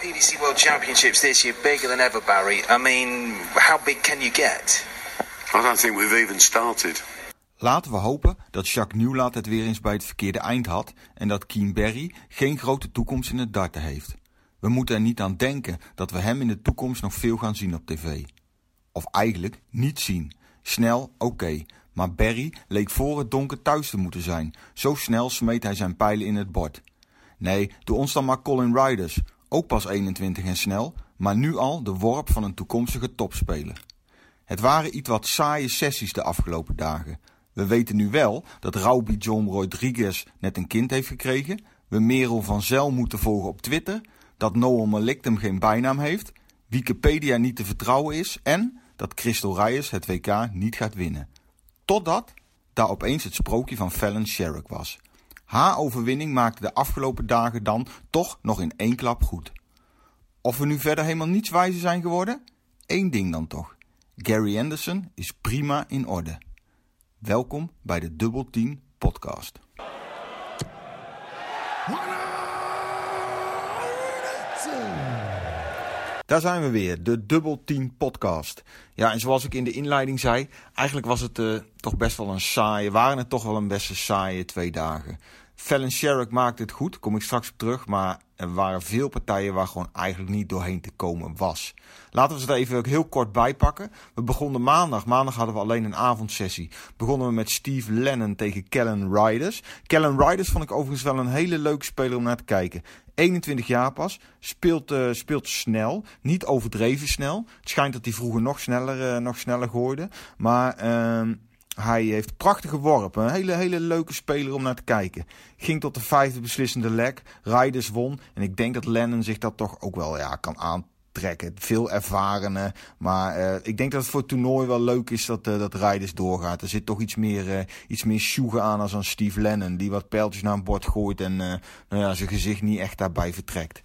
PDC World Championships this year bigger than ever, Barry. I mean, how big can you get? I don't think we've even started. Laten we hopen dat Jacques Nieuwlaat het weer eens bij het verkeerde eind had en dat Keen Berry geen grote toekomst in het darten heeft. We moeten er niet aan denken dat we hem in de toekomst nog veel gaan zien op tv. Of eigenlijk niet zien. Snel, oké, maar Berry leek voor het donker thuis te moeten zijn. Zo snel smeet hij zijn pijlen in het bord. Nee, doe ons dan maar Colin Riders, ook pas 21 en snel, maar nu al de worp van een toekomstige topspeler. Het waren iets wat saaie sessies de afgelopen dagen. We weten nu wel dat Raubi John Rodriguez net een kind heeft gekregen, we Merel van Zel moeten volgen op Twitter, dat Noel Maliktem geen bijnaam heeft, Wikipedia niet te vertrouwen is en dat Crystal Reyes het WK niet gaat winnen. Totdat daar opeens het sprookje van Fallon Sherrick was. Haar overwinning maakte de afgelopen dagen dan toch nog in één klap goed. Of we nu verder helemaal niets wijzer zijn geworden? Eén ding dan toch. Gary Anderson is prima in orde. Welkom bij de Dubbel 10 podcast. Daar zijn we weer, de Dubbel 10 podcast. Ja, en zoals ik in de inleiding zei, eigenlijk was het uh, toch best wel een saaie, waren het toch wel een best saaie twee dagen. Fallon Sherrick maakte het goed, kom ik straks op terug, maar er waren veel partijen waar gewoon eigenlijk niet doorheen te komen was. Laten we ze even heel kort bij pakken. We begonnen maandag. Maandag hadden we alleen een avondsessie. Begonnen we met Steve Lennon tegen Kellen Riders. Kellen Riders vond ik overigens wel een hele leuke speler om naar te kijken. 21 jaar pas, speelt, uh, speelt snel, niet overdreven snel. Het schijnt dat hij vroeger nog sneller, uh, nog sneller gooide. Maar uh, hij heeft prachtige worpen. Een hele, hele leuke speler om naar te kijken. Ging tot de vijfde beslissende leg. Riders won. En ik denk dat Lennon zich dat toch ook wel ja, kan aantrekken. Veel ervarene. Maar uh, ik denk dat het voor het toernooi wel leuk is dat, uh, dat Riders doorgaat. Er zit toch iets meer, uh, iets meer sjoegen aan als aan Steve Lennon. Die wat pijltjes naar een bord gooit en nou ja, zijn gezicht niet echt daarbij vertrekt.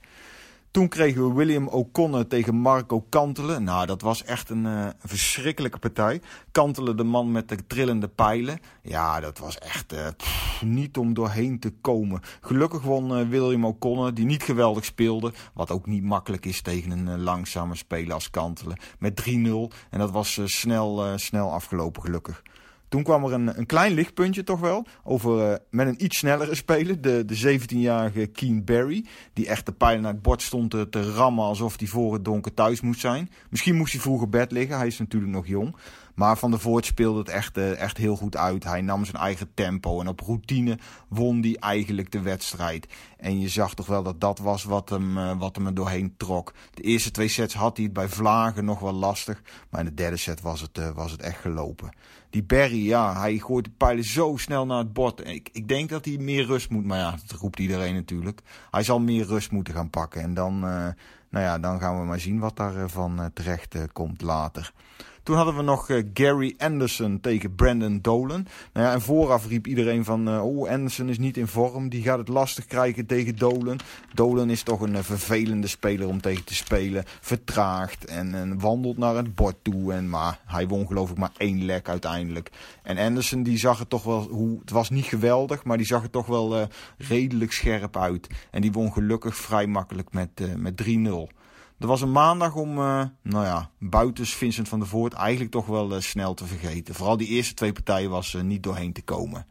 Toen kregen we William O'Connor tegen Marco Kantelen. Nou, dat was echt een uh, verschrikkelijke partij. Kantelen, de man met de trillende pijlen. Ja, dat was echt pff, niet om doorheen te komen. Gelukkig won uh, William O'Connor, die niet geweldig speelde. Wat ook niet makkelijk is tegen een langzame speler als Kantelen. Met 3-0. En dat was snel, snel afgelopen, gelukkig. Toen kwam er een, een klein lichtpuntje toch wel. Over, uh, met een iets snellere speler. De, de 17-jarige Keen Barry. Die echt de pijlen naar het bord stond te, te rammen alsof hij voor het donker thuis moest zijn. Misschien moest hij vroeger bed liggen. Hij is natuurlijk nog jong. Maar Van der Voort speelde het echt, uh, echt heel goed uit. Hij nam zijn eigen tempo. En op routine won hij eigenlijk de wedstrijd. En je zag toch wel dat dat was wat hem, uh, wat hem er doorheen trok. De eerste twee sets had hij het bij Vlagen nog wel lastig. Maar in de derde set was het, uh, was het echt gelopen. Die Barry, ja, hij gooit de pijlen zo snel naar het bord. Ik, ik denk dat hij meer rust moet. Maar ja, dat roept iedereen natuurlijk. Hij zal meer rust moeten gaan pakken. En dan, nou ja, dan gaan we maar zien wat daarvan terecht komt later. Toen hadden we nog uh, Gary Anderson tegen Brandon Dolan. Nou ja, en vooraf riep iedereen van, uh, oh Anderson is niet in vorm. Die gaat het lastig krijgen tegen Dolan. Dolan is toch een uh, vervelende speler om tegen te spelen. Vertraagt en, en, wandelt naar het bord toe. En, maar hij won geloof ik maar één lek uiteindelijk. En Anderson die zag het toch wel, hoe, het was niet geweldig. Maar die zag er toch wel redelijk scherp uit. En die won gelukkig vrij makkelijk met, met 3-0. Er was een maandag om, uh, nou ja, buiten Vincent van der Voort eigenlijk toch wel uh, snel te vergeten. Vooral die eerste twee partijen was uh, niet doorheen te komen.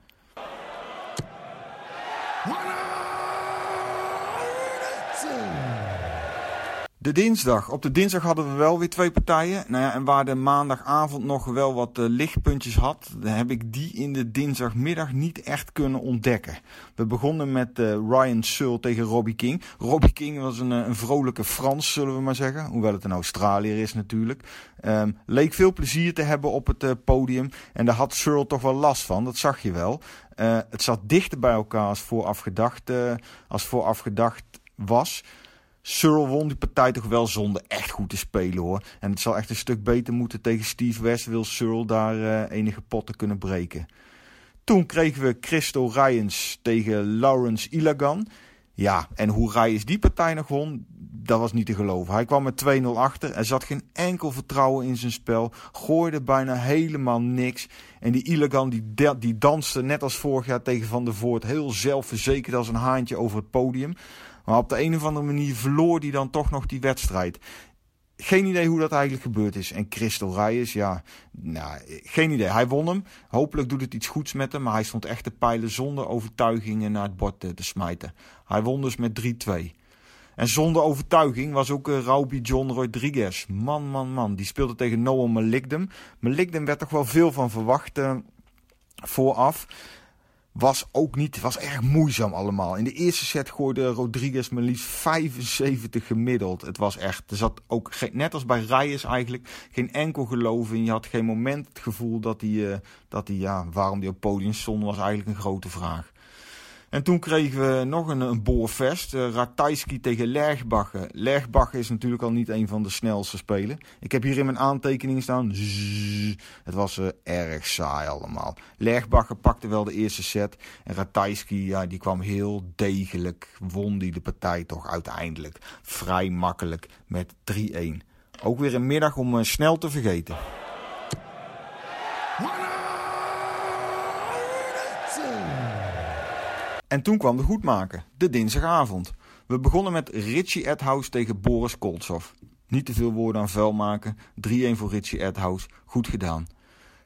De dinsdag. Op de dinsdag hadden we wel weer twee partijen. Nou ja, en waar de maandagavond nog wel wat uh, lichtpuntjes had, heb ik die in de dinsdagmiddag niet echt kunnen ontdekken. We begonnen met uh, Ryan Searle tegen Robbie King. Robbie King was een, een vrolijke Frans, zullen we maar zeggen. Hoewel het een Australiër is natuurlijk. Um, leek veel plezier te hebben op het podium. En daar had Searle toch wel last van, dat zag je wel. het zat dichter bij elkaar als vooraf gedacht, als vooraf gedacht was. Searle won die partij toch wel zonder echt goed te spelen hoor. En het zal echt een stuk beter moeten tegen Steve West. Wil Searle daar uh, enige potten kunnen breken. Toen kregen we Christo Ryans tegen Lawrence Ilagan. Ja, en hoe Ryans die partij nog won, dat was niet te geloven. Hij kwam met 2-0 achter. Er zat geen enkel vertrouwen in zijn spel. Gooide bijna helemaal niks. En die Ilagan die, die danste net als vorig jaar tegen Van der Voort. Heel zelfverzekerd als een haantje over het podium. Maar op de een of andere manier verloor hij dan toch nog die wedstrijd. Geen idee hoe dat eigenlijk gebeurd is. En Crystal Reyes, ja, nou, geen idee. Hij won hem. Hopelijk doet het iets goeds met hem. Maar hij stond echt te pijlen zonder overtuigingen naar het bord te, te smijten. Hij won dus met 3-2. En zonder overtuiging was ook uh, Raubi John Rodriguez. Man, man, man. Die speelde tegen Noah Malikdem. Malikdem werd toch wel veel van verwacht uh, vooraf was ook niet, was erg moeizaam allemaal. In de eerste set gooide Rodriguez maar liefst 75 gemiddeld. Het was echt, er zat ook, net als bij Reyes eigenlijk, geen enkel geloof in. Je had geen moment het gevoel dat hij, uh, dat hij ja, waarom die op podium stond, was eigenlijk een grote vraag. En toen kregen we nog een, een boorvest. Uh, Ratajski tegen Lergbach. Lergbach is natuurlijk al niet een van de snelste spelen. Ik heb hier in mijn aantekeningen staan. het was uh, erg saai allemaal. Lergbach pakte wel de eerste set. En Ratajski ja, die kwam heel degelijk. Won die de partij toch uiteindelijk. Vrij makkelijk met 3-1. Ook weer een middag om uh, snel te vergeten. En toen kwam de goedmaker, de dinsdagavond. We begonnen met Richie Edhouse tegen Boris Koltsov. Niet te veel woorden aan vuil maken. 3-1 voor Richie Edhouse. Goed gedaan.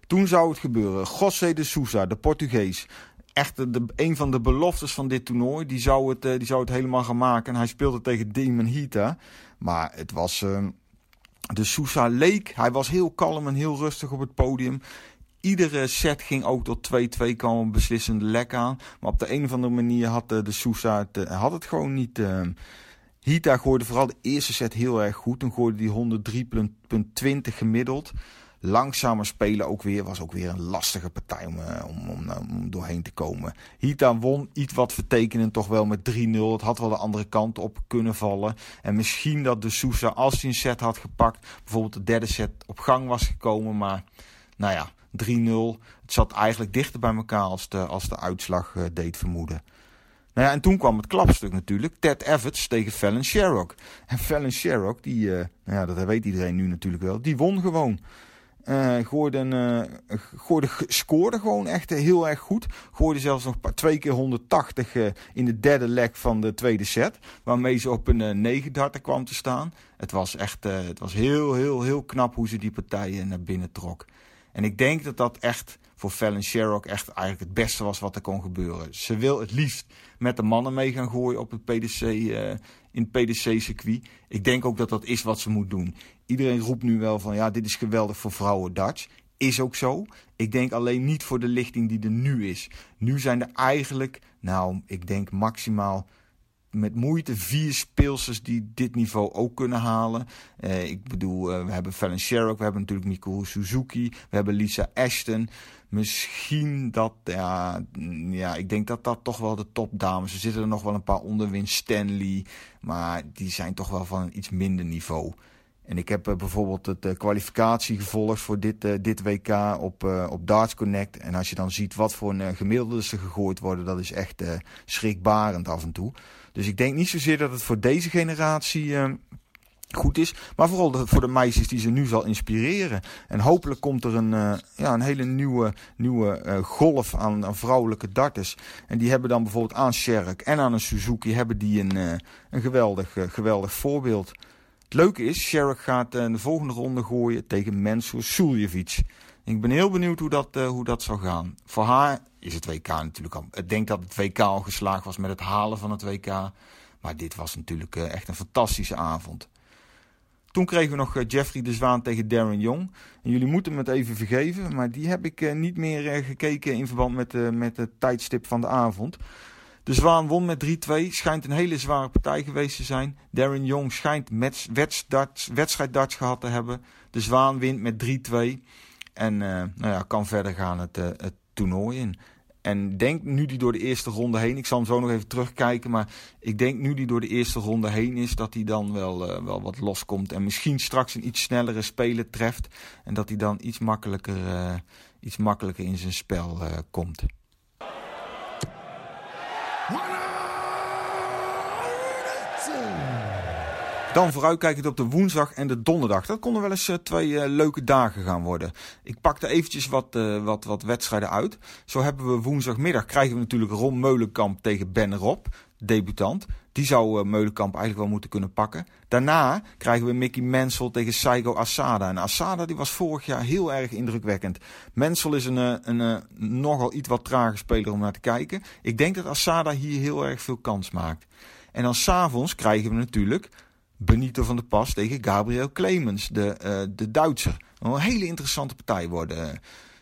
Toen zou het gebeuren. José de Sousa, de Portugees. Echt de, een van de beloftes van dit toernooi. Die zou, het, eh, die zou het helemaal gaan maken. En hij speelde tegen Demon Hita. Maar het was... Uh, de Sousa leek, hij was heel kalm en heel rustig op het podium. Iedere set ging ook tot 2-2, kwam een beslissende lek aan. Maar op de een of andere manier had de, de Sousa het, eh, had het gewoon niet. Uh, Hita gooide vooral de eerste set heel erg goed. Toen gooide die 103,20 gemiddeld. Langzamer spelen ook weer. Was ook weer een lastige partij om, om, om, om, doorheen te komen. Hita won iets wat vertekenend toch wel met 3-0. Het had wel de andere kant op kunnen vallen. En misschien dat de Sousa als hij een set had gepakt. Bijvoorbeeld de derde set op gang was gekomen. Maar nou ja, 3-0. Het zat eigenlijk dichter bij elkaar als de, als de uitslag uh, deed vermoeden. Nou ja, en toen kwam het klapstuk natuurlijk. Ted Evans tegen Fallon Sherrock. En Fallon Sherrock, die, uh, nou ja, dat weet iedereen nu natuurlijk wel, die won gewoon. Uh, gooide, uh, scoorde gewoon echt heel erg goed. Gooide zelfs nog twee keer 180 uh, in de derde leg van de tweede set. Waarmee ze op een uh, 9 darten kwam te staan. Het was echt het was heel, heel, heel knap hoe ze die partijen naar binnen trok. En ik denk dat dat echt voor Fallon Sherrock echt eigenlijk het beste was wat er kon gebeuren. Ze wil het liefst met de mannen mee gaan gooien op het PDC, uh, in het PDC-circuit. Ik denk ook dat dat is wat ze moet doen. Iedereen roept nu wel van ja, dit is geweldig voor vrouwen darts. Is ook zo. Ik denk alleen niet voor de lichting die er nu is. Nu zijn er eigenlijk, nou, ik denk maximaal met moeite vier speelsters die dit niveau ook kunnen halen. Uh, ik bedoel, uh, we hebben Fallon Sherrock, we hebben natuurlijk Mikuru Suzuki, we hebben Lisa Ashton. Misschien dat, ja, ja, ik denk dat dat toch wel de topdames. Er zitten er nog wel een paar onder, Win Stanley, maar die zijn toch wel van een iets minder niveau. En ik heb uh, bijvoorbeeld het uh, kwalificatie gevolgd voor dit, uh, dit WK op, op Darts Connect. En als je dan ziet wat voor een gemiddelde ze gegooid worden, dat is echt schrikbarend af en toe. Dus ik denk niet zozeer dat het voor deze generatie goed is. Maar vooral voor de meisjes die ze nu zal inspireren. En hopelijk komt er een, ja, een hele nieuwe, nieuwe golf aan, aan, vrouwelijke darters. En die hebben dan bijvoorbeeld aan Sherk en aan een Suzuki hebben die een, een geweldig, geweldig voorbeeld. Het leuke is, Sherk gaat de volgende ronde gooien tegen Mensur Suljevic. Ik ben heel benieuwd hoe dat, hoe dat zal gaan. Voor haar is het WK natuurlijk al... Ik denk dat het WK al geslaagd was met het halen van het WK. Maar dit was natuurlijk echt een fantastische avond. Toen kregen we nog Jeffrey de Zwaan tegen Darren. En jullie moeten me het even vergeven, maar die heb ik niet meer gekeken in verband met, met het tijdstip van de avond. De Zwaan won met 3-2. Schijnt een hele zware partij geweest te zijn. Darren Young schijnt wedstrijd darts gehad te hebben. De Zwaan wint met 3-2. En uh, nou ja, kan verder gaan het, uh, het toernooi in. En denk nu die door de eerste ronde heen, ik zal hem zo nog even terugkijken, maar ik denk nu die door de eerste ronde heen is, dat hij dan wel, uh, wel wat loskomt. En misschien straks een iets snellere speler treft. En dat hij dan iets makkelijker, iets makkelijker in zijn spel komt. Dan vooruitkijkend op de woensdag en de donderdag. Dat konden wel eens uh, twee uh, leuke dagen gaan worden. Ik pakte eventjes wat, uh, wat, wat wedstrijden uit. Zo hebben we woensdagmiddag krijgen we natuurlijk Ron Meulenkamp tegen Ben Rob. Debutant. Die zou Meulenkamp eigenlijk wel moeten kunnen pakken. Daarna krijgen we Mickey Mansell tegen Saigo Asada. En Asada die was vorig jaar heel erg indrukwekkend. Mansell is een, een, een, nogal iets wat trage speler om naar te kijken. Ik denk dat Asada hier heel erg veel kans maakt. En dan s'avonds krijgen we natuurlijk Benito van der Pas tegen Gabriel Clemens, de, uh, de Duitser. Een hele interessante partij worden.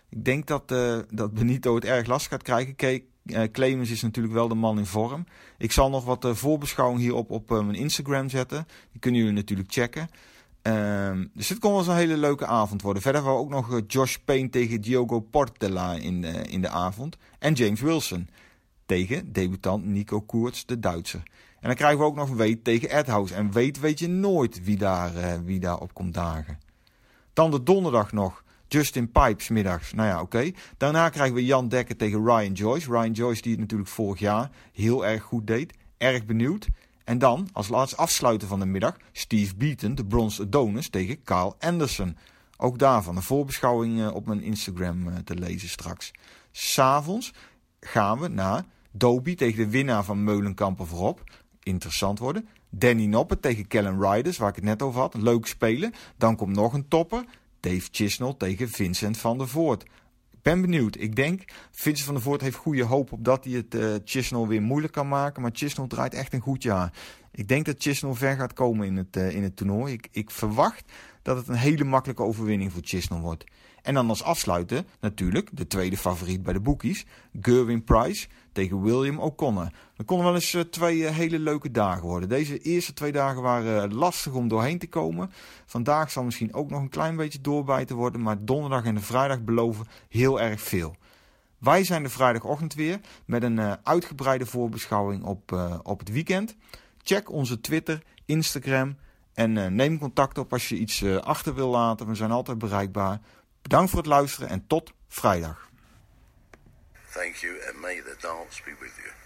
Ik denk dat, dat Benito het erg lastig gaat krijgen. Uh, Clemens is natuurlijk wel de man in vorm. Ik zal nog wat voorbeschouwing hierop op mijn Instagram zetten. Die kunnen jullie natuurlijk checken. Ehm, dus het kon wel eens een hele leuke avond worden. Verder hebben we ook nog Josh Payne tegen Diogo Portela in, in de avond. En James Wilson tegen debutant Nico Koerts, de Duitser. En dan krijgen we ook nog Weet tegen Edhouse. En Weet weet je nooit wie daar, wie daar op komt dagen. Dan de donderdag nog. Justin Pipes middags. Nou ja, oké. Daarna krijgen we Jan Dekker tegen Ryan Joyce. Ryan Joyce die het natuurlijk vorig jaar heel erg goed deed. Erg benieuwd. En dan, als laatste afsluiten van de middag, Steve Beaton, de Bronze Adonis, tegen Carl Anderson. Ook daarvan een voorbeschouwing eh, op mijn Instagram eh, te lezen straks. S'avonds gaan we naar Dobie tegen de winnaar van Meulenkampen voorop. Interessant worden. Danny Noppen tegen Kellen Riders, waar ik het net over had. Leuk spelen. Dan komt nog een topper. Dave Chisnell tegen Vincent van der Voort. Ik ben benieuwd. Ik denk, Vincent van der Voort heeft goede hoop op dat hij het uh, weer moeilijk kan maken. Maar Chisnell draait echt een goed jaar. Ik denk dat Chisnell ver gaat komen in het, uh, in het toernooi. Ik, ik verwacht dat het een hele makkelijke overwinning voor Chisnell wordt. En dan als afsluiten natuurlijk de tweede favoriet bij de bookies. Gerwin Price tegen William O'Connor. Dat konden wel eens eh, twee eh, hele leuke dagen worden. Deze eerste twee dagen waren eh, lastig om doorheen te komen. Vandaag zal misschien ook nog een klein beetje doorbijten worden. Maar donderdag en de vrijdag beloven heel erg veel. Wij zijn de vrijdagochtend weer met een uitgebreide voorbeschouwing op, op het weekend. Check onze Twitter, Instagram en neem contact op als je iets achter wil laten. We zijn altijd bereikbaar. Bedankt voor het luisteren en tot vrijdag. Thank you and may the dance be with you.